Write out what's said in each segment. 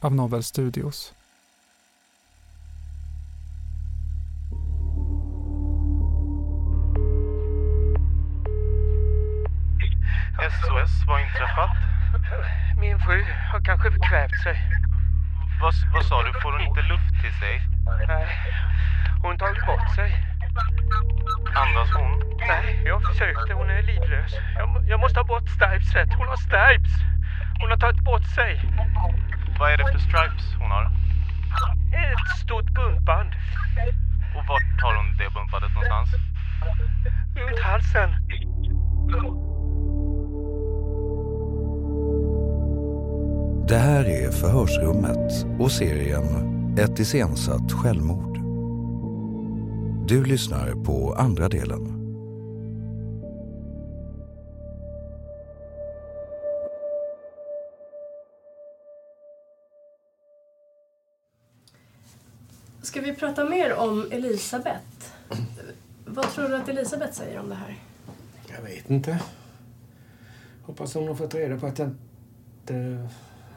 av Novel Studios. SOS, vad har inträffat? Min fru har kanske kvävt sig. Vad, vad sa du? Får hon inte luft till sig? Nej, hon har tagit bort sig. Andas hon? Nej, jag försökte. Hon är livlös. Jag, jag måste ha bort Stipes. Hon har Stipes. Hon har tagit bort sig. Vad är det för stripes hon har? Ett stort buntband Och vart har hon det bumpandet någonstans? runt halsen. Det här är Förhörsrummet och serien Ett iscensatt självmord. Du lyssnar på andra delen. Ska vi prata mer om Elisabeth? Vad tror du att Elisabeth säger om det här? Jag vet inte. Hoppas hon har fått reda på att jag inte...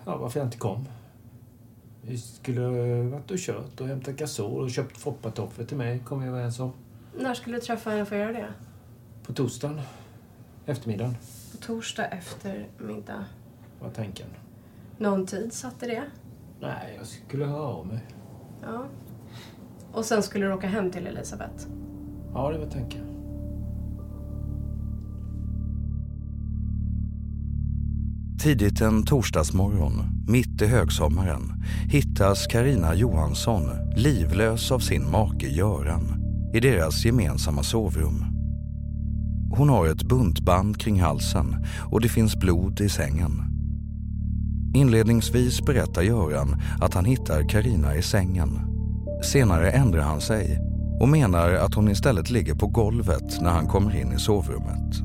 Ja, varför jag inte kom. Vi skulle varit och kört och hämtat gasol och köpt foppatofflor till mig, kom vi överens om. När skulle du träffa henne för att göra det? På torsdagen. Eftermiddagen. På torsdag eftermiddag. Var tanken. Någon tid satte det? Nej, jag skulle höra av mig. Ja. Och sen skulle du åka hem till Elisabeth? Ja, det var tanken. Tidigt en torsdagsmorgon, mitt i högsommaren, hittas Karina Johansson livlös av sin make Göran i deras gemensamma sovrum. Hon har ett buntband kring halsen och det finns blod i sängen. Inledningsvis berättar Göran att han hittar Karina i sängen. Senare ändrar han sig och menar att hon istället ligger på golvet när han kommer in i sovrummet.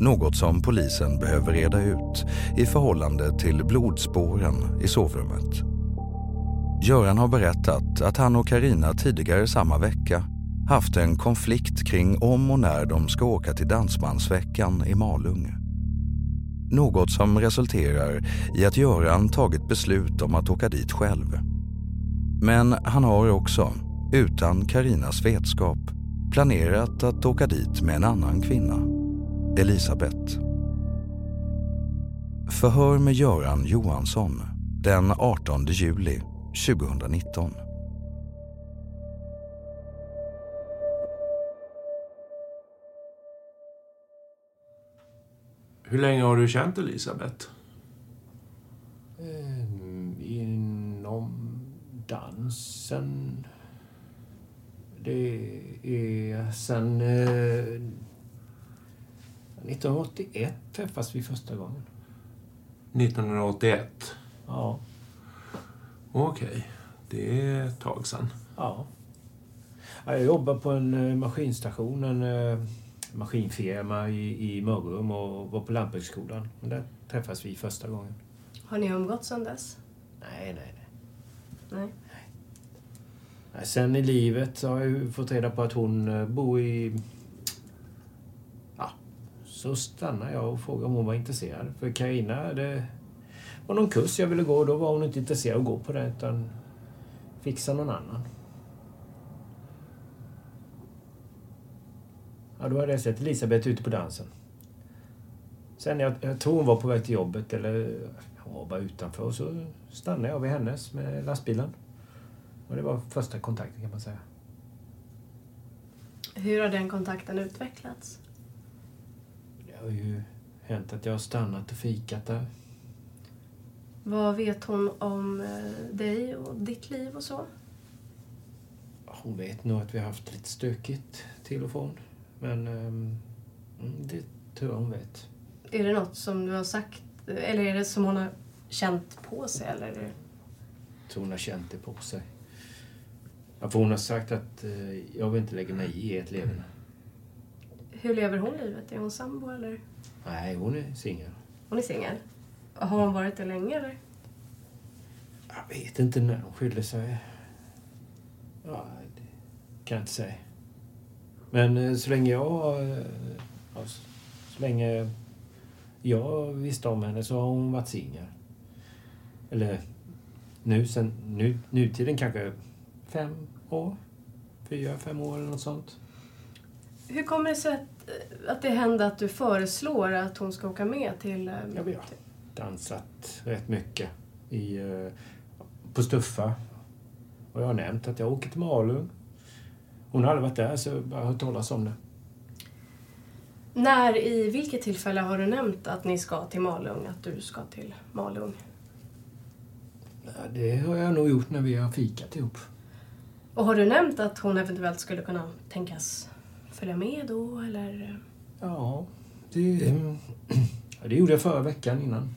Något som polisen behöver reda ut i förhållande till blodspåren i sovrummet. Göran har berättat att han och Karina tidigare samma vecka haft en konflikt kring om och när de ska åka till Dansmansveckan i Malung. Något som resulterar i att Göran tagit beslut om att åka dit själv. Men han har också, utan Karinas vetskap, planerat att åka dit med en annan kvinna, Elisabeth. Förhör med Göran Johansson den 18 juli 2019. Hur länge har du känt Elisabeth? Dansen... Det är sen... Eh, 1981 träffas vi första gången. 1981? Ja. Okej. Det är ett tag sedan. Ja. Ja, Jag jobbar på en eh, maskinstation, en eh, maskinfirma i, i Mörrum och var på Lantbruksskolan. Där träffades vi första gången. Har ni umgåtts sedan dess? Nej, nej, nej. Nej. Nej, Sen i livet så har jag ju fått reda på att hon eh, bor i... Ja, så stannade jag och frågade om hon var intresserad. För Carina, det var någon kurs jag ville gå och då var hon inte intresserad av att gå på det utan fixa någon annan. Ja, då hade jag sett Elisabeth ute på dansen. Sen jag, jag tror hon var på väg till jobbet eller var utanför och så stannade jag vid hennes med lastbilen. Och det var första kontakten kan man säga. Hur har den kontakten utvecklats? Det har ju hänt att jag har stannat och fikat där. Vad vet hon om eh, dig och ditt liv och så? Hon vet nog att vi har haft lite stökigt till och från. Men mm, det tror jag hon vet. Är det något som du har sagt, eller är det som hon har känt på sig? Eller? Jag tror hon har känt det på sig. Ja, för hon har sagt att eh, jag vill inte lägga mig i ert leverne. Hur lever hon livet? Är hon sambo eller? Nej, hon är singel. Hon är singel. Har hon varit det länge eller? Jag vet inte när hon skilde sig. Ja, det kan jag inte säga. Men eh, så länge jag... eh, ja, Så länge jag visste om henne så har hon varit singel. Eller nu, sen, nu, nutiden kanske fem år. Fyra, fem år eller något sånt. Hur kommer det sig att, att det hände att du föreslår att hon ska åka med till... eh, Ja, vi har dansat rätt mycket i, eh, på Stuffa. Och jag har nämnt att jag åker till Malung. Hon har aldrig varit där så jag har hört talas om det. När, i vilket tillfälle har du nämnt att ni ska till Malung? Att du ska till Malung? Det har jag nog gjort när vi har fikat ihop. Och har du nämnt att hon eventuellt skulle kunna tänkas följa med då, eller? Ja, det, det gjorde jag förra veckan innan.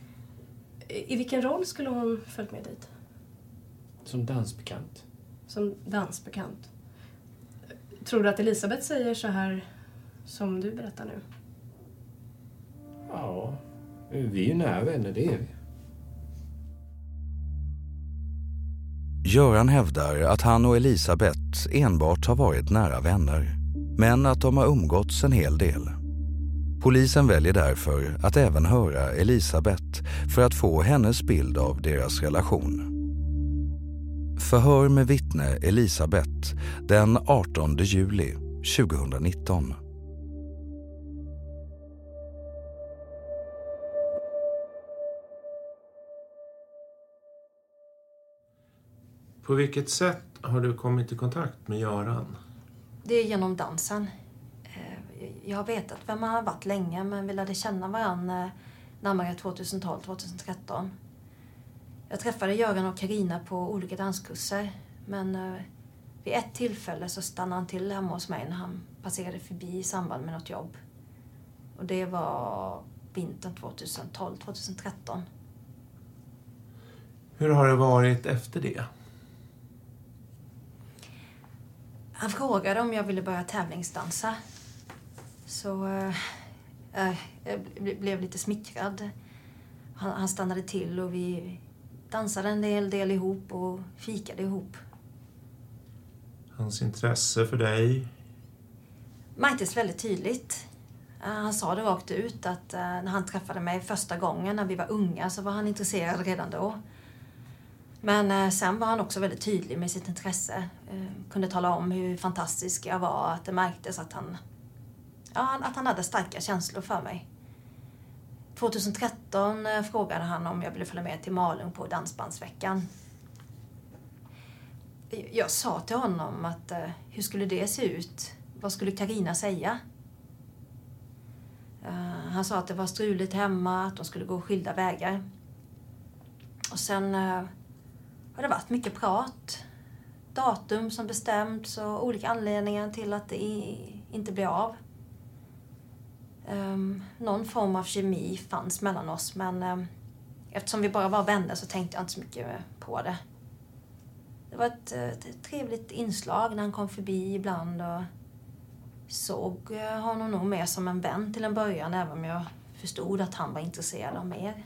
I i vilken roll skulle hon följt med dit? Som dansbekant. Som dansbekant? Tror du att Elisabeth säger så här som du berättar nu? Ja, vi är ju nära vänner, det är vi. Göran hävdar att han och Elisabeth enbart har varit nära vänner, men att de har umgåtts en hel del. Polisen väljer därför att även höra Elisabeth för att få hennes bild av deras relation. Förhör med vittne Elisabeth den 18 juli 2019. På vilket sätt har du kommit i kontakt med Göran? Det är genom dansen. Eh, Jag har vetat vem han har varit länge men vi lärde känna varandra närmare 2012-2013. Jag träffade Göran och Karina på olika danskurser men eh, vid ett tillfälle så stannade han till hemma hos mig när han passerade förbi i samband med något jobb. Och det var vintern 2012-2013. Hur har det varit efter det? Han frågade om jag ville börja tävlingsdansa. Så eh, eh, jag ble- blev lite smickrad. Han, han stannade till och vi dansade en del, del ihop och fikade ihop. Hans intresse för dig? Märktes väldigt tydligt. Eh, Han sa det rakt ut att eh, när han träffade mig första gången när vi var unga så var han intresserad redan då. Men sen var han också väldigt tydlig med sitt intresse. Eh, kunde tala om hur fantastisk jag var, att det märktes att han, ja, att han hade starka känslor för mig. 2013 eh, frågade han om jag ville följa med till Malung på Dansbandsveckan. Jag sa till honom att eh, hur skulle det se ut? Vad skulle Karina säga? Han sa att det var struligt hemma, att de skulle gå skilda vägar. Och sen har det varit mycket prat. Datum som bestämts och olika anledningar till att det inte blev av. Um, någon form av kemi fanns mellan oss men um, eftersom vi bara var vänner så tänkte jag inte så mycket på det. Det var ett, ett trevligt inslag när han kom förbi ibland och såg eh, honom nog mer som en vän till en början, även om jag förstod att han var intresserad av mer.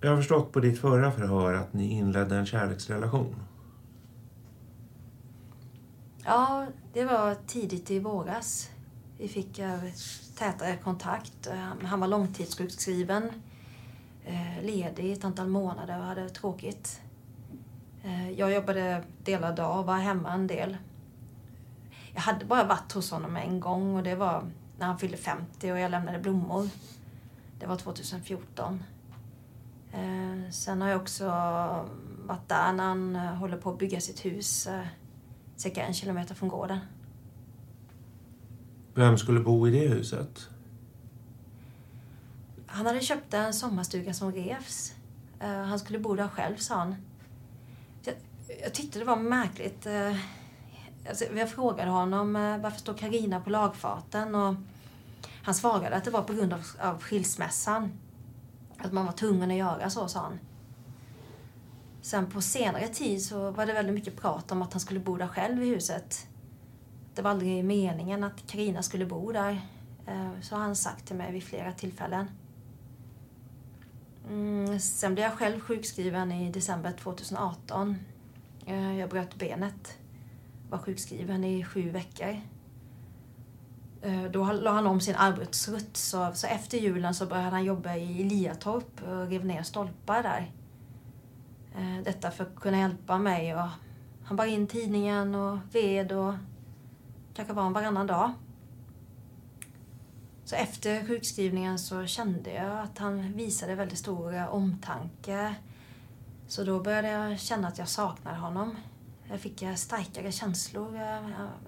Jag har förstått på ditt förra förhör att ni inledde en kärleksrelation. Ja, det var tidigt i våras. Vi fick eh, tätare kontakt. Eh, han var långtidssjukskriven, eh, ledig ett antal månader och hade tråkigt. Jag jobbade delad dag och var hemma en del. Jag hade bara varit hos honom en gång och det var när han fyllde 50 och jag lämnade blommor. Det var 2014. Sen har jag också varit där när han håller på att bygga sitt hus cirka en kilometer från gården. Vem skulle bo i det huset? Han hade köpt en sommarstuga som revs. Eh, Han skulle bo där själv, sa han. Jag, jag tyckte det var märkligt. eh, Alltså, jag frågade honom eh, varför står Karina på lagfarten och han svarade att det var på grund av, av skilsmässan. Att man var tvungen att göra så, sa han. Sen på senare tid så var det väldigt mycket prat om att han skulle bo där själv i huset. Det var aldrig meningen att Karina skulle bo där. Eh, så har han sagt till mig vid flera tillfällen. Mm, sen blev jag själv sjukskriven i december 2018. Eh, jag bröt benet. Var sjukskriven i sju veckor. Eh, då la han om sin arbetsrutt. Så, så efter julen så började han jobba i Liatorp och rev ner stolpar där. Eh, Detta för att kunna hjälpa mig. Och han bar in tidningen och ved och kanske var han varannan dag. Så efter sjukskrivningen så kände jag att han visade väldigt stor omtanke. Så då började jag känna att jag saknade honom. Jag fick starkare känslor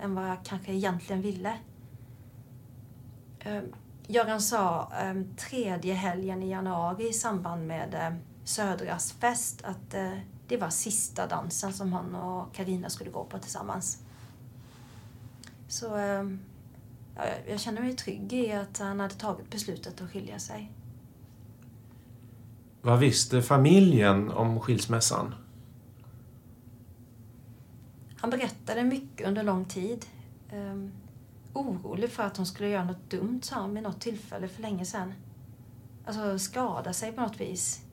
än vad jag kanske egentligen ville. Eh, Göran sa eh, tredje helgen i januari i samband med eh, Södras fest att eh, det var sista dansen som han och Karina skulle gå på tillsammans. Så eh, ja, jag- kände mig trygg i att han hade tagit beslutet att skilja sig. Vad visste familjen om skilsmässan? Han berättade mycket under lång tid. Um, orolig för att hon skulle göra något dumt, sa han vid något tillfälle för länge sedan. Alltså skada sig på något vis.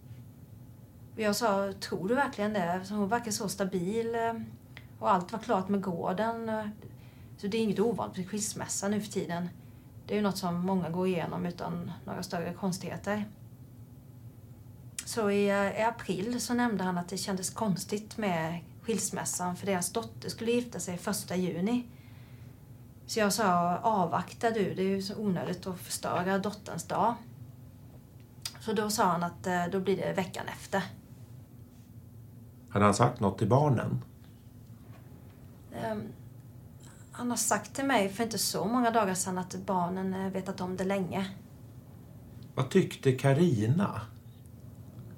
Jag sa, tror du verkligen det? Så hon verkar så stabil eh, och allt var klart med gården. Så det är inget ovanligt med skilsmässa nu för tiden. Det är ju något som många går igenom utan några större konstigheter. Så i, eh, i april så nämnde han att det kändes konstigt med skilsmässan för deras dotter skulle gifta sig första juni. Så jag sa, avvakta du, det är ju så onödigt att förstöra dotterns dag. Så då sa han att eh, då blir det veckan efter. Hade han sagt något till barnen? Ehm, Han har sagt till mig för inte så många dagar sedan att barnen eh, vetat om det länge. Vad tyckte Karina?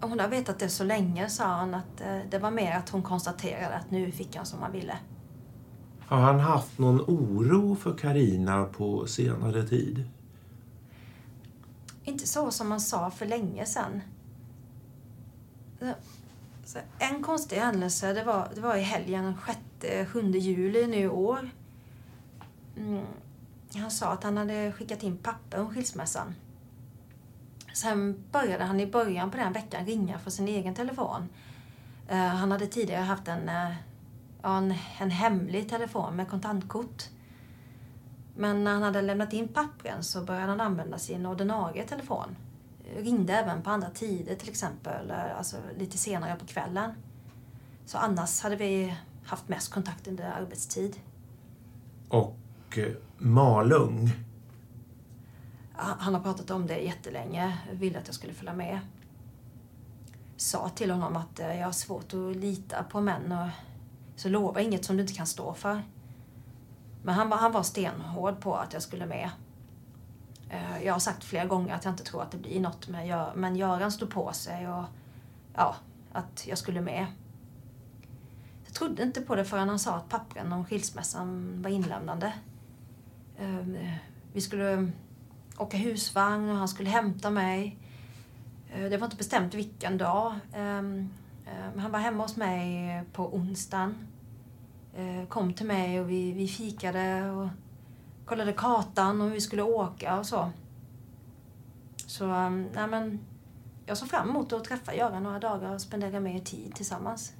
Hon har vetat det så länge, sa han, att eh, det var mer att hon konstaterade att nu fick han som han ville. Har han haft någon oro för Karina på senare tid? Inte så som man sa för länge sedan. Så- en konstig händelse, det var, det var i helgen 6-7 juli nu i år. Mm. Han sa att han hade skickat in papper om skilsmässan. Sen började han i början på den veckan ringa från sin egen telefon. Uh, han hade tidigare haft en, uh, en, en hemlig telefon med kontantkort. Men när han hade lämnat in pappren så började han använda sin ordinarie telefon. Ringde även på andra tider till exempel, eh, alltså lite senare på kvällen. Så annars hade vi haft mest kontakt under arbetstid. Och eh, Malung? Han har pratat om det jättelänge, ville att jag skulle följa med. Sa till honom att eh, jag har svårt att lita på män och så lova inget som du inte kan stå för. Men han, var- han var stenhård på att jag skulle med. Eh, jag har sagt flera gånger att jag inte tror att det blir något, men, jag, men Göran stod på sig och ja, att jag skulle med. Jag trodde inte på det förrän han sa att pappren om skilsmässan var inlämnande. Ehm, vi skulle åka husvagn och han skulle hämta mig. Eh, det var inte bestämt vilken dag. Ehm, eh, men han var hemma hos mig på onsdagen. Kom till mig och vi, vi fikade och kollade kartan och hur vi skulle åka och så. Så, um, nej men, jag såg fram emot att träffa Göran några dagar och spendera mer tid tillsammans.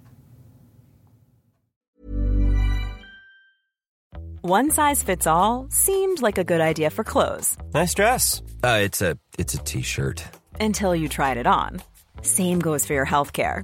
One size fits all seemed like a good idea for clothes. Nice dress. Uh, it's a it's a t-shirt. Until you tried it on. Same goes for your healthcare.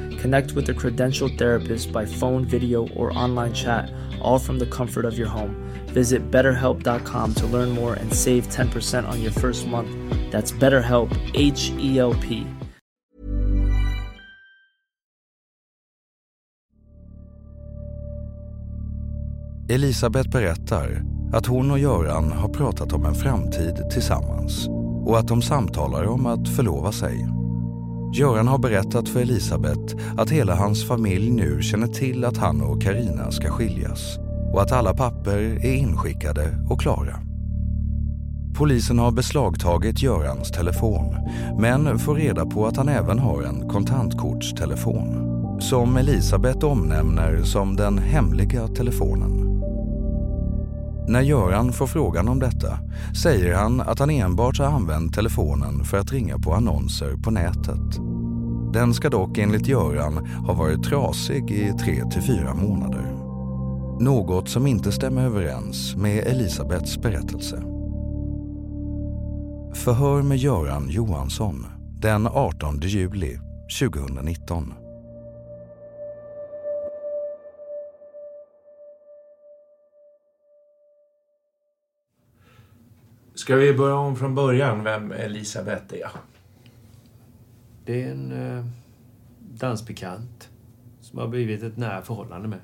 Connect with a credentialed therapist by phone, video, or online chat, all from the comfort of your home. Visit betterhelp.com to learn more and save 10% on your first month. That's BetterHelp, H E L P. Elisabeth berättar att hon och Göran har pratat om en framtid tillsammans och att de samtalar om att förlova sig. Göran har berättat för Elisabeth att hela hans familj nu känner till att han och Karina ska skiljas och att alla papper är inskickade och klara. Polisen har beslagtagit Görans telefon men får reda på att han även har en kontantkortstelefon som Elisabeth omnämner som den hemliga telefonen. När Göran får frågan om detta säger han att han enbart har använt telefonen för att ringa på annonser på nätet. Den ska dock enligt Göran ha varit trasig i tre till fyra månader. Något som inte stämmer överens med Elisabeths berättelse. Förhör med Göran Johansson den 18 juli 2019. Ska vi börja om från början, vem Elisabeth är? Det är en eh, dansbekant som har blivit ett nära förhållande med.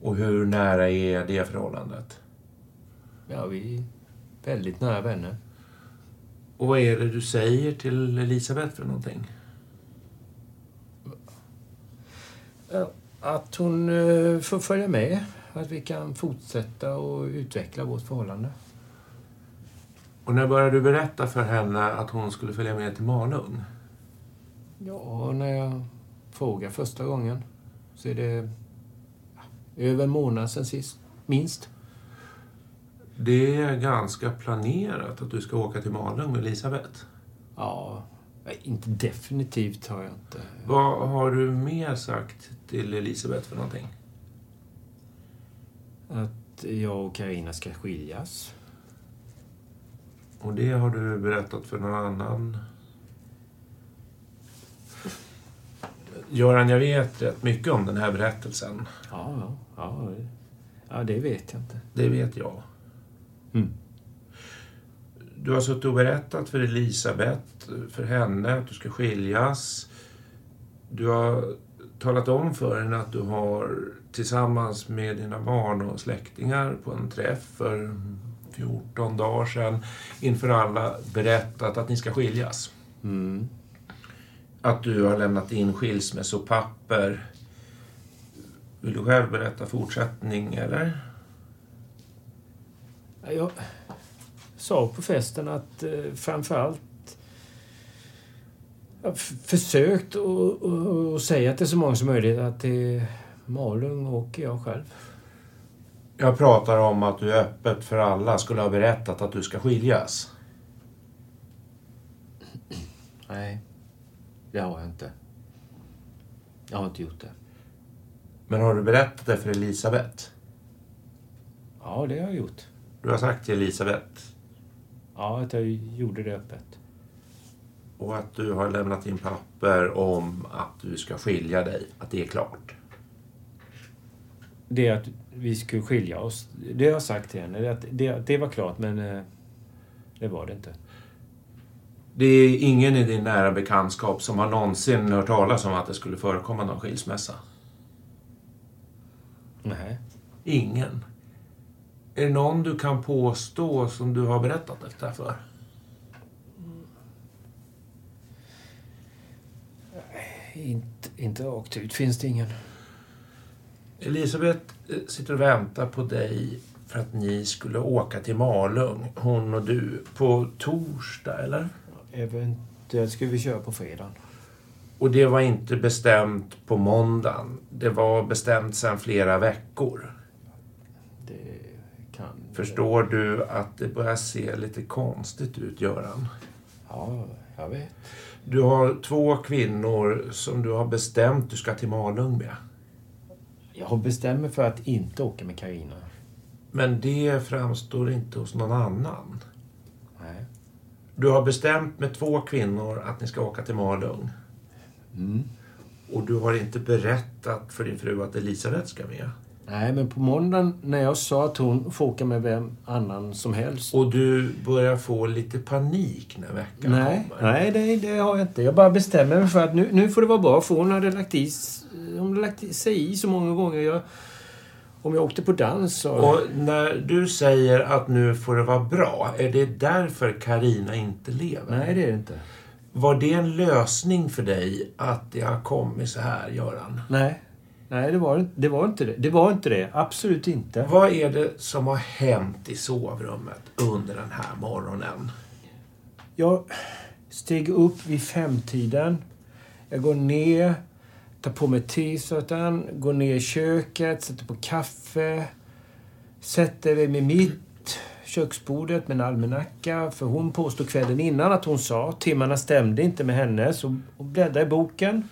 Och hur nära är det förhållandet? Ja, vi är väldigt nära vänner. Och vad är det du säger till Elisabeth för någonting? Att hon eh, får följa med. Att vi kan fortsätta och utveckla vårt förhållande. Och när började du berätta för henne att hon skulle följa med till Malung? Ja, när jag frågade första gången så är det över en månad sen sist, minst. Det är ganska planerat att du ska åka till Malung med Elisabeth. Ja, inte definitivt har jag inte. Vad har du mer sagt till Elisabeth för någonting? Att jag och Karina ska skiljas. Och det har du berättat för någon annan? Göran, jag vet rätt mycket om den här berättelsen. Ja, ja, ja. Ja, det vet jag inte. Det vet jag. Mm. Du har suttit och berättat för Elisabeth, för henne, att du ska skiljas. Du har talat om för henne att du har tillsammans med dina barn och släktingar på en träff för 14 dagar sedan inför alla berättat att ni ska skiljas. Mm. Att du har lämnat in skilsmässopapper. Vill du själv berätta fortsättning, eller? Jag sa på festen att eh, framförallt jag har försökt att säga till så många som möjligt att det är Malung och jag själv. Jag pratar om att du öppet för alla skulle ha berättat att du ska skiljas. Nej, det har jag inte. Jag har inte gjort det. Men har du berättat det för Elisabeth? Ja, det har jag gjort. Du har sagt till Elisabeth? Ja, att jag gjorde det öppet. Och att du har lämnat in papper om att du ska skilja dig, att det är klart. Det att vi skulle skilja oss, det har jag sagt till henne. Att det, det var klart, men eh, det var det inte. Det är ingen i din nära bekantskap som har någonsin hört talas om att det skulle förekomma någon skilsmässa? Nej. Ingen? Är det någon du kan påstå som du har berättat detta för? Inte, inte rakt ut finns det ingen. Elisabeth eh, sitter och väntar på dig för att ni skulle åka till Malung, hon och du, på torsdag, eller? Eventuellt ska vi köra på fredagen. Och det var inte bestämt på måndagen. Det var bestämt sedan flera veckor. Det kan... Förstår du att det börjar se lite konstigt ut, Göran? Ja, jag vet. Du har två kvinnor som du har bestämt du ska till Malung med. Jag har bestämt mig för att inte åka med Karina. Men det framstår inte hos någon annan. Nej. Du har bestämt med två kvinnor att ni ska åka till Malung. Mm. Och du har inte berättat för din fru att Elisabeth ska med. Nej, men på måndagen när jag sa att hon får åka med vem annan som helst. Och du börjar få lite panik när veckan Nej, kommer. nej det, det har jag inte. Jag bara bestämmer mig för att nu, nu får det vara bra. För hon hade lagt i, hon hade lagt sig i så många gånger. Jag, om jag åkte på dans så... Och när du säger att nu får det vara bra, är det därför Karina inte lever? Nej, det är det inte. Var det en lösning för dig att det har kommit så här, Göran? Nej. Nej, det var, det var inte det. Det var inte det. Absolut inte. Vad är det som har hänt i sovrummet under den här morgonen? Jag steg upp vid femtiden. Jag går ner, tar på mig t-shirten, går ner i köket, sätter på kaffe. Sätter mig med mitt köksbordet med en almanacka. För hon påstod kvällen innan att hon sa timmarna stämde inte med henne. Så hon bläddrar i boken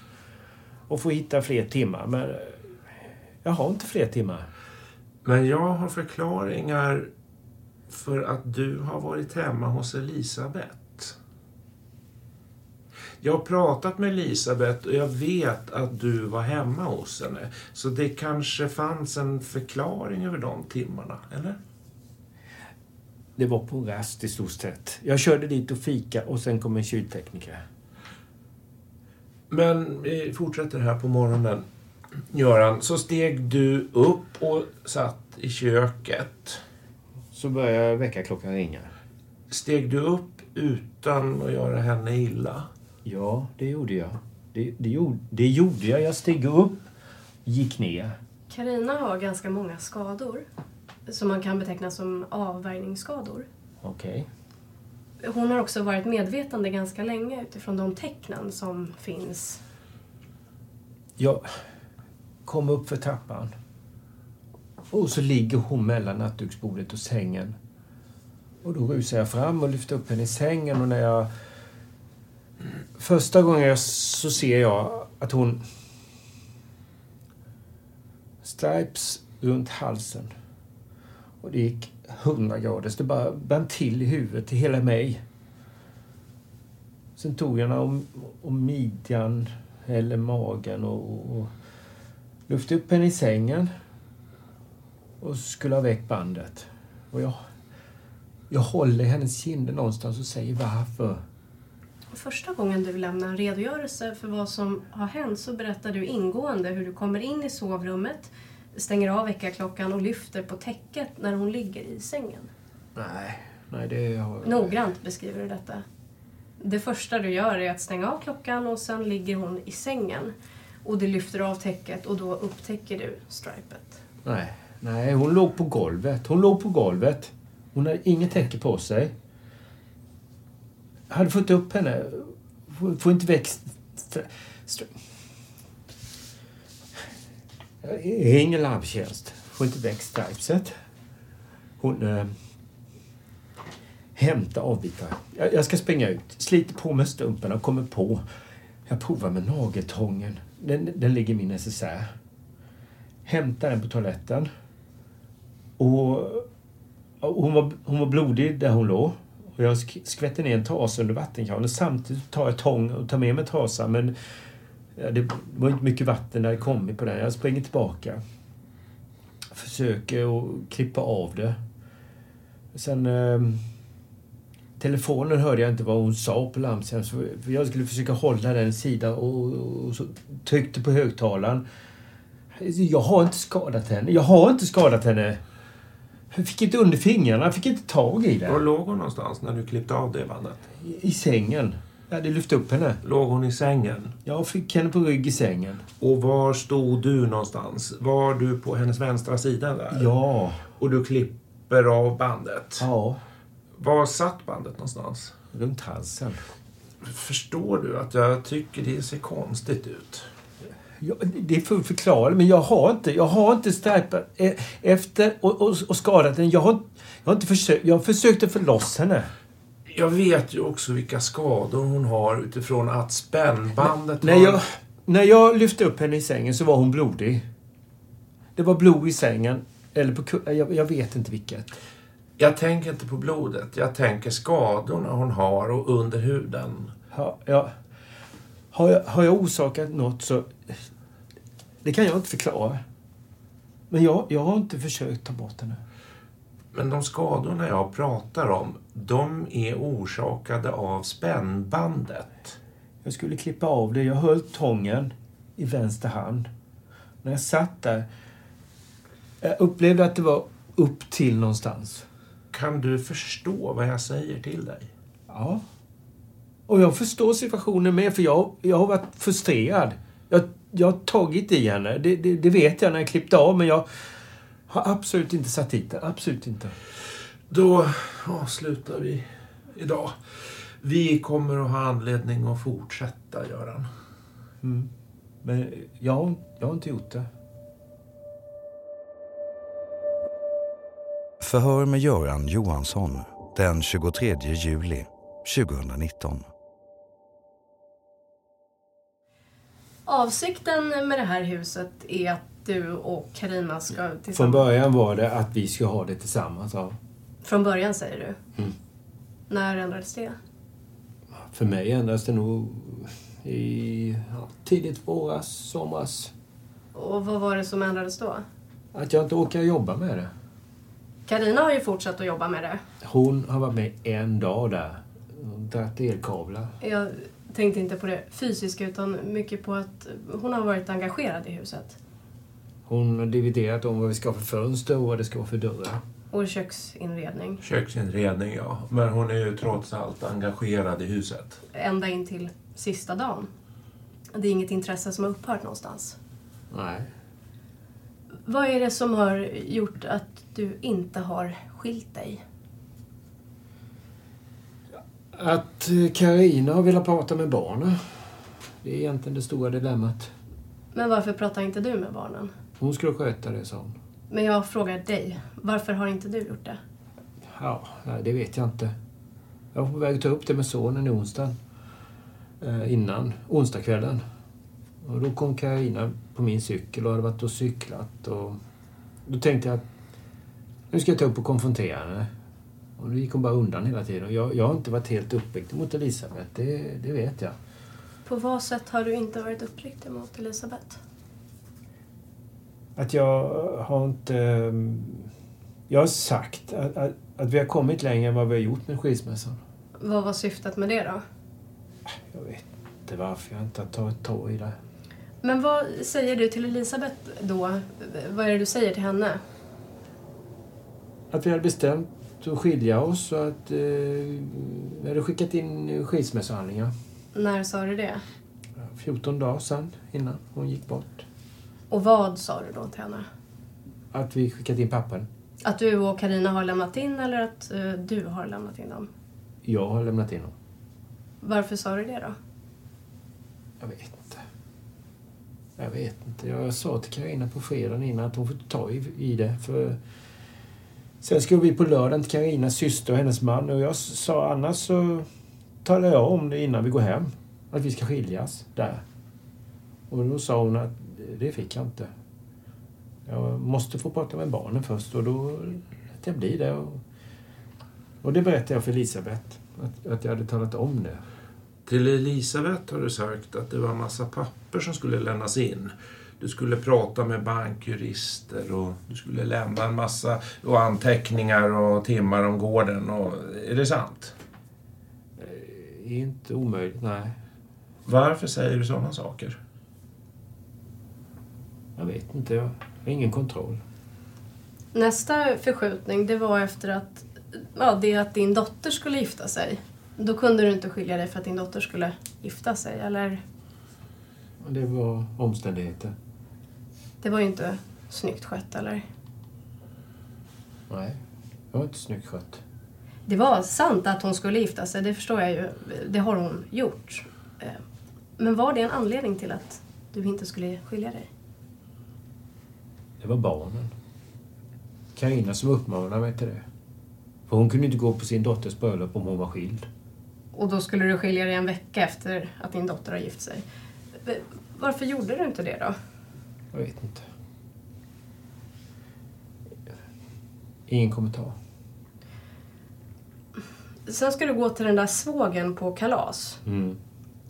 och får hitta fler timmar. Men eh, jag har inte fler timmar. Men jag har förklaringar för att du har varit hemma hos Elisabeth. Jag har pratat med Elisabeth och jag vet att du var hemma hos henne. Så det kanske fanns en förklaring över de timmarna, eller? Det var på rast i stort sett. Jag körde dit och fika och sen kom en kyltekniker. Men vi fortsätter här på morgonen. Göran, så steg du upp och satt i köket. Så började väckarklockan ringa. Steg du upp utan att göra henne illa? Ja, det gjorde jag. Det, det, gjorde, det gjorde jag. Jag steg upp, gick ner. Karina har ganska många skador som man kan beteckna som avvärjningsskador. Okej. Hon har också varit medvetande ganska länge utifrån de tecknen som finns. Jag kom upp för trappan. Och så ligger hon mellan nattduksbordet och sängen. Och då rusar jag fram och lyfter upp henne i sängen och när jag... Första gången så ser jag att hon... Stripes runt halsen. Och det gick 100 grader. Så det bara brann till i huvudet, till hela mig. Sen tog jag henne om, om midjan, eller magen och, och lyfte upp henne i sängen och skulle ha väck bandet. Och jag, jag håller hennes kinder någonstans och säger varför. Första gången du lämnar en redogörelse för vad som har hänt så berättar du ingående hur du kommer in i sovrummet, stänger av väckarklockan och lyfter på täcket när hon ligger i sängen. Nej, nej det har... Noggrant beskriver du detta. Det första du gör är att stänga av klockan och sen ligger hon i sängen. Och du lyfter av täcket och då upptäcker du stripet. Nej, nej, hon låg på golvet. Hon låg på golvet. Hon hade inget täcke på sig. Jag hade fått upp henne. Får, får inte väck... Stri... Ingen larmtjänst. Får inte väck stripset. Hon... Eh, hämta avbitar. Jag, jag ska springa ut. Sliter på med stumpen och kommer på. Jag provar med nageltången. Den, den ligger i min necessär. Hämtar den på toaletten. Och, och hon, var, hon var blodig där hon låg. Och jag skvätter ner en trasa under vattenkranen. Samtidigt tar jag tång och tar med mig trasan. Men ja, det var inte mycket vatten när det kom på den. Jag springer tillbaka. Försöker att klippa av det. Sen... Eh, telefonen hörde jag inte vad hon sa på larmsidan. Jag skulle försöka hålla den sidan och, och så tryckte på högtalaren. Jag har inte skadat henne. Jag har inte skadat henne. Jag fick inte under fingrarna. Jag fick inte tag i det. Var låg hon någonstans när du klippte av det bandet? I, i sängen. Jag hade lyft upp henne. Låg hon i sängen? Jag fick henne på rygg i sängen. Och var stod du någonstans? Var du på hennes vänstra sida där? Ja. Och du klipper av bandet? Ja. Var satt bandet någonstans? Runt halsen. Förstår du att jag tycker det ser konstigt ut? Ja, det är fullt förklarligt, men jag har inte, jag har inte stripat e- efter och, och, och skadat henne. Jag har, jag har inte försökt, jag försökte få loss henne. Jag vet ju också vilka skador hon har utifrån att spännbandet När har... jag, när jag lyfte upp henne i sängen så var hon blodig. Det var blod i sängen. Eller på jag, jag vet inte vilket. Jag tänker inte på blodet. Jag tänker skadorna hon har och under huden. Ha, ja, har, jag, har jag orsakat något så... Det kan jag inte förklara. Men jag, jag har inte försökt ta bort henne. Men de skadorna jag pratar om, de är orsakade av spännbandet. Jag skulle klippa av det. Jag höll tången i vänster hand. När jag satt där, jag upplevde att det var upp till någonstans. Kan du förstå vad jag säger till dig? Ja. Och jag förstår situationen med, för jag, jag har varit frustrerad. Jag, jag har tagit i henne, det, det, det vet jag när jag klippte av, men jag har absolut inte satt dit den. Absolut inte. Då avslutar vi idag. Vi kommer att ha anledning att fortsätta, Göran. Mm. Men jag, har- jag har inte gjort det. Förhör med Göran Johansson den 23 juli 2019. Avsikten med det här huset är att du och Karina ska Från tillsammans... början var det att vi skulle ha det tillsammans. Ja. Från början säger du? Mm. När ändrades det? För mig ändras det nog i ja, tidigt våras, somras. Och vad var det som ändrades då? Att jag inte orkar jobba med det. Karina har ju fortsatt att jobba med det. Hon har varit med en dag där. Dratt elkablar. Jag tänkte inte på det fysiska utan mycket på att hon har varit engagerad i huset. Hon har dividerat om vad vi ska ha för fönster och vad det ska vara för dörrar. Och köksinredning. Köksinredning, ja. Men hon är ju trots allt engagerad i huset. Ända in till sista dagen. Det är inget intresse som har upphört någonstans. Nej. Vad är det som har gjort att du inte har skilt dig? Att eh, Karina har velat prata med barnen. Det är egentligen det stora dilemmat. Men varför pratar inte du med barnen? Hon skulle sköta det, sa hon. Men jag frågar dig, varför har inte du gjort det? Ja, nej, det vet jag inte. Jag var på väg att ta upp det med sonen i onsdagen. Eh, innan, onsdagskvällen. Och då kom Karina på min cykel och hade varit och cyklat. Och då tänkte jag att nu ska jag ta upp och konfrontera henne. Och då gick hon bara undan hela tiden. Och jag, jag har inte varit helt uppriktig mot Elisabeth, det, det vet jag. På vad sätt har du inte varit uppriktig mot Elisabeth? Att jag har inte... ehm, Jag har sagt att, att, att vi har kommit längre än vad vi har gjort med skilsmässan. Vad var syftet med det då? Jag vet inte varför jag inte har tagit tag i det. Men vad säger du till Elisabeth då? Vad är det du säger till henne? Att vi hade bestämt att skilja oss och att eh, vi hade skickat in skilsmässohandlingar. När sa du det? 14 dagar sedan innan hon gick bort. Och vad sa du då till henne? Att vi skickat in pappren. Att du och Karina har lämnat in eller att eh, du har lämnat in dem? Jag har lämnat in dem. Varför sa du det då? Jag vet inte. Jag vet inte. Jag sa till Karina på fredagen innan att hon får ta i, i det. För sen skulle vi på lördagen till Karinas syster och hennes man och jag sa annars så talar jag om det innan vi går hem. Att vi ska skiljas där. Och då sa hon att det fick jag inte. Jag måste få prata med barnen först och då lät jag bli det. Och, och det berättade jag för Elisabeth. Att, att jag hade talat om det. Till Elisabeth har du sagt att det var en massa papper som skulle lämnas in. Du skulle prata med bankjurister och du skulle lämna en massa och anteckningar och timmar om gården. Och, är det sant? Det är inte omöjligt, nej. Varför säger du sådana saker? Jag vet inte. Jag har ingen kontroll. Nästa förskjutning, det var efter att, ja, det att din dotter skulle gifta sig. Då kunde du inte skilja dig för att din dotter skulle gifta sig, eller? Det var omständigheter. Det var ju inte snyggt skött, eller? Nej, det var inte snyggt skött. Det var sant att hon skulle gifta sig, det förstår jag ju. Det har hon gjort. Eh, Men var det en anledning till att du inte skulle skilja dig? Det var barnen. Karina som uppmanade mig till det. För hon kunde inte gå på sin dotters bröllop om hon var skild. Och då skulle du skilja dig en vecka efter att din dotter har gift sig. Varför gjorde du inte det då? Jag vet inte. Ingen kommentar. Sen ska du gå till den där svågen på kalas. Mm.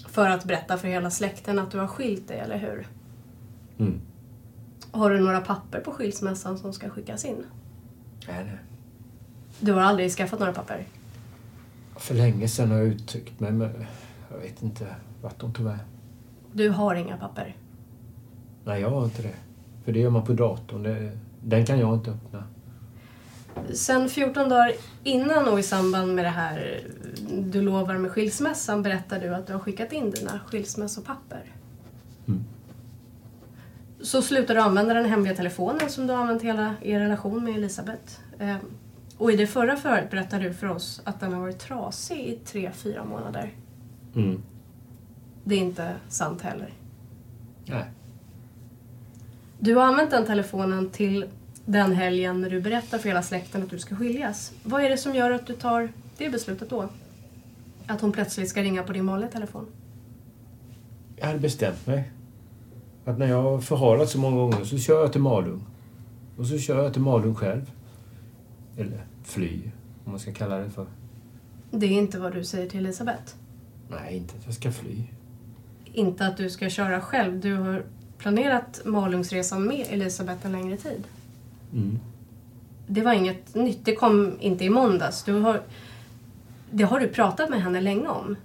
För att berätta för hela släkten att du har skilt dig, eller hur? Mm. Har du några papper på skilsmässan som ska skickas in? Nej, nej. Du har aldrig skaffat några papper? För länge sedan har jag uttryckt mig, men jag vet inte vart de tog vägen. Du har inga papper? Nej, jag har inte det. För det gör man på datorn. Det, den kan jag inte öppna. Sen 14 dagar innan och i samband med det här du lovar med skilsmässan berättar du att du har skickat in dina skilsmässopapper. Mm. Så slutar du använda den hemliga telefonen som du har använt hela er relation med Elisabeth. Eh, Och i det förra förhöret berättade du för oss att den har varit trasig i tre, fyra månader. Mm. Det är inte sant heller. Nej. Du har använt den telefonen till den helgen när du berättar för hela släkten att du ska skiljas. Vad är det som gör att du tar det beslutet då? Att hon plötsligt ska ringa på din vanliga telefon? Jag hade bestämt mig. Att när jag har förhalat så många gånger så kör jag till Malung. Och så kör jag till Malung själv. Eller fly, om man ska kalla det för. Det är inte vad du säger till Elisabeth. Nej, inte att jag ska fly. Inte att du ska köra själv. Du har planerat Malungsresan med Elisabeth en längre tid. Mm. Det var inget nytt. Det kom inte i måndags. Du har, det har du pratat med henne länge om.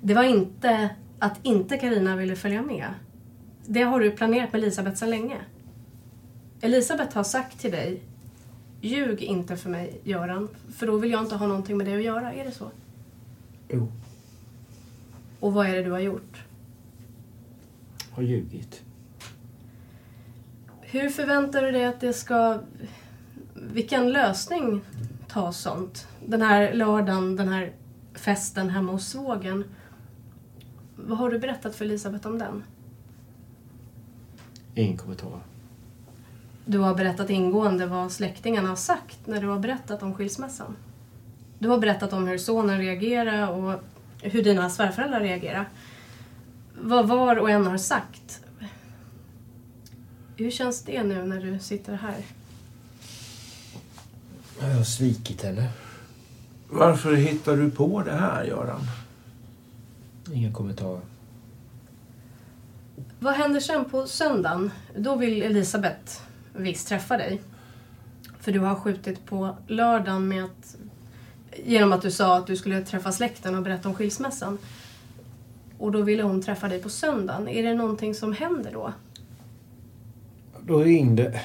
Det var inte att inte Karina ville följa med. Det har du planerat med Elisabeth sedan länge. Elisabeth har sagt till dig Ljug inte för mig, Göran. För då vill jag inte ha någonting med det att göra. Är det så? Jo. Och vad är det du har gjort? Har ljugit. Hur förväntar du dig att det ska... Vilken lösning tar sånt? Den här lördagen, den här festen hemma hos svågen. Vad har du berättat för Elisabeth om den? Ingen kommentar. Du har berättat ingående vad släktingarna har sagt när du har berättat om skilsmässan. Du har berättat om hur sonen reagerar och hur dina svärföräldrar reagerar. Vad var och en har sagt. Hur känns det nu när du sitter här? Jag har svikit henne. Varför hittar du på det här, Göran? Ingen kommentar. Vad händer sen på söndagen? Då vill Elisabeth visst träffa dig. För du har skjutit på lördagen med att, genom att du sa att du skulle träffa släkten och berätta om skilsmässan. Och då ville hon träffa dig på söndagen. Är det någonting som händer då? Då ringde...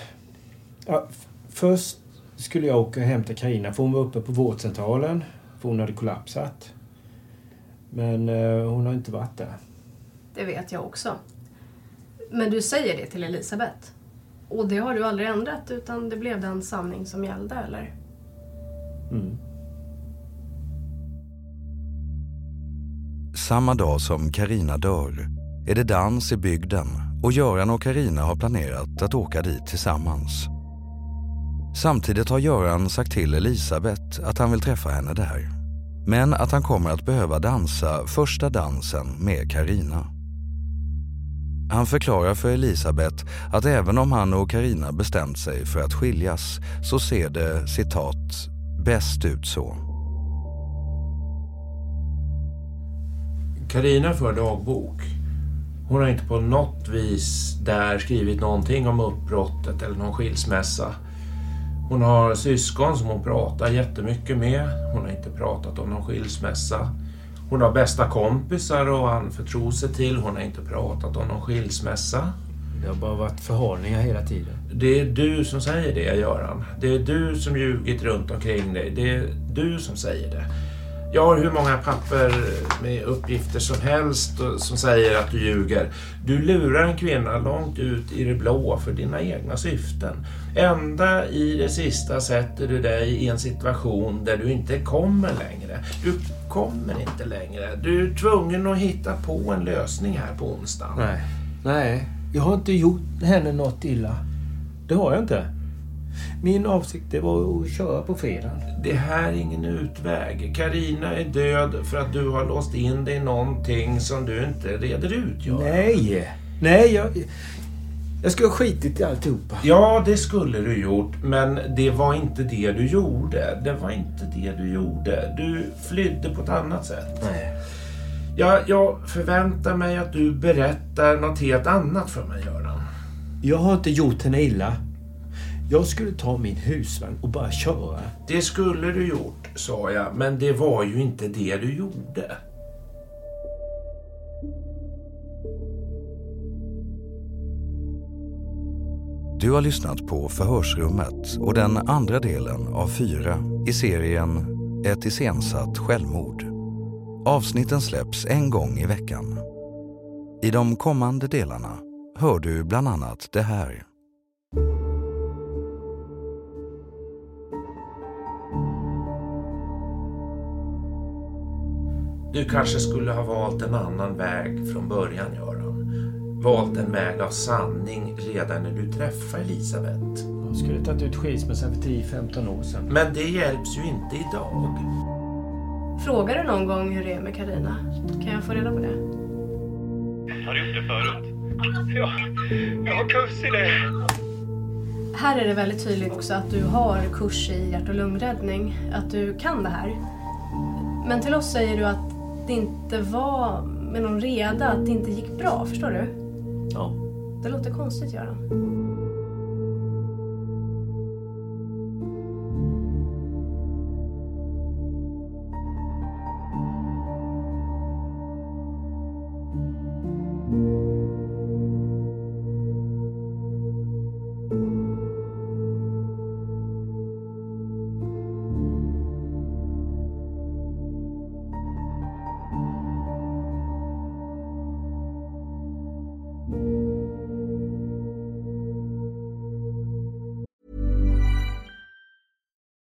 Ja, först skulle jag åka och hämta Karina för hon var uppe på vårdcentralen. För hon hade kollapsat. Men eh, hon har inte varit där. Det vet jag också. Men du säger det till Elisabeth. Och det har du aldrig ändrat utan det blev den sanning som gällde, eller? Mm. Samma dag som Karina dör är det dans i bygden och Göran och Karina har planerat att åka dit tillsammans. Samtidigt har Göran sagt till Elisabeth att han vill träffa henne där. Men att han kommer att behöva dansa första dansen med Karina. Han förklarar för Elisabeth att även om han och Karina bestämt sig för att skiljas så ser det, citat, bäst ut så. Karina för dagbok. Hon har inte på något vis där skrivit någonting om uppbrottet eller någon skilsmässa. Hon har syskon som hon pratar jättemycket med. Hon har inte pratat om någon skilsmässa. Hon har bästa kompisar och anförtro sig till. Hon har inte pratat om någon skilsmässa. Det har bara varit förhalningar hela tiden. Det är du som säger det, Göran. Det är du som ljugit runt omkring dig. Det är du som säger det. Jag har hur många papper med uppgifter som helst som säger att du ljuger. Du lurar en kvinna långt ut i det blå för dina egna syften. Ända i det sista sätter du dig i en situation där du inte kommer längre. Du kommer inte längre. Du är tvungen att hitta på en lösning här på onsdagen. Nej. Nej, jag har inte gjort henne något illa. Det har jag inte. Min avsikt det var att köra på fredagen. Det här är ingen utväg. Karina är död för att du har låst in dig i någonting som du inte reder ut, Göran. Nej! Nej, jag... Jag skulle ha skitit i alltihopa. Ja, det skulle du gjort, men det var inte det du gjorde. Det var inte det du gjorde. Du flydde på ett annat sätt. Nej. Jag, jag förväntar mig att du berättar något helt annat för mig, Göran. Jag har inte gjort henne illa. Jag skulle ta min husvagn och bara köra. Det skulle du gjort, sa jag, men det var ju inte det du gjorde. Du har lyssnat på Förhörsrummet och den andra delen av fyra i serien Ett iscensatt självmord. Avsnitten släpps en gång i veckan. I de kommande delarna hör du bland annat det här. Du kanske skulle ha valt en annan väg från början, Göran. Valt en väg av sanning redan när du träffade Elisabeth. Jag skulle tagit ut skilsmässan för 10-15 år sedan. Men det hjälps ju inte idag. Frågar du någon gång hur det är med Karina? Kan jag få reda på det? Har du gjort det förut? Ja, jag har kurs i det. Här är det väldigt tydligt också att du har kurs i hjärt och lungräddning, att du kan det här. Men till oss säger du att det inte var med någon reda, att det inte gick bra. Förstår du? Ja. Det låter konstigt, Göran.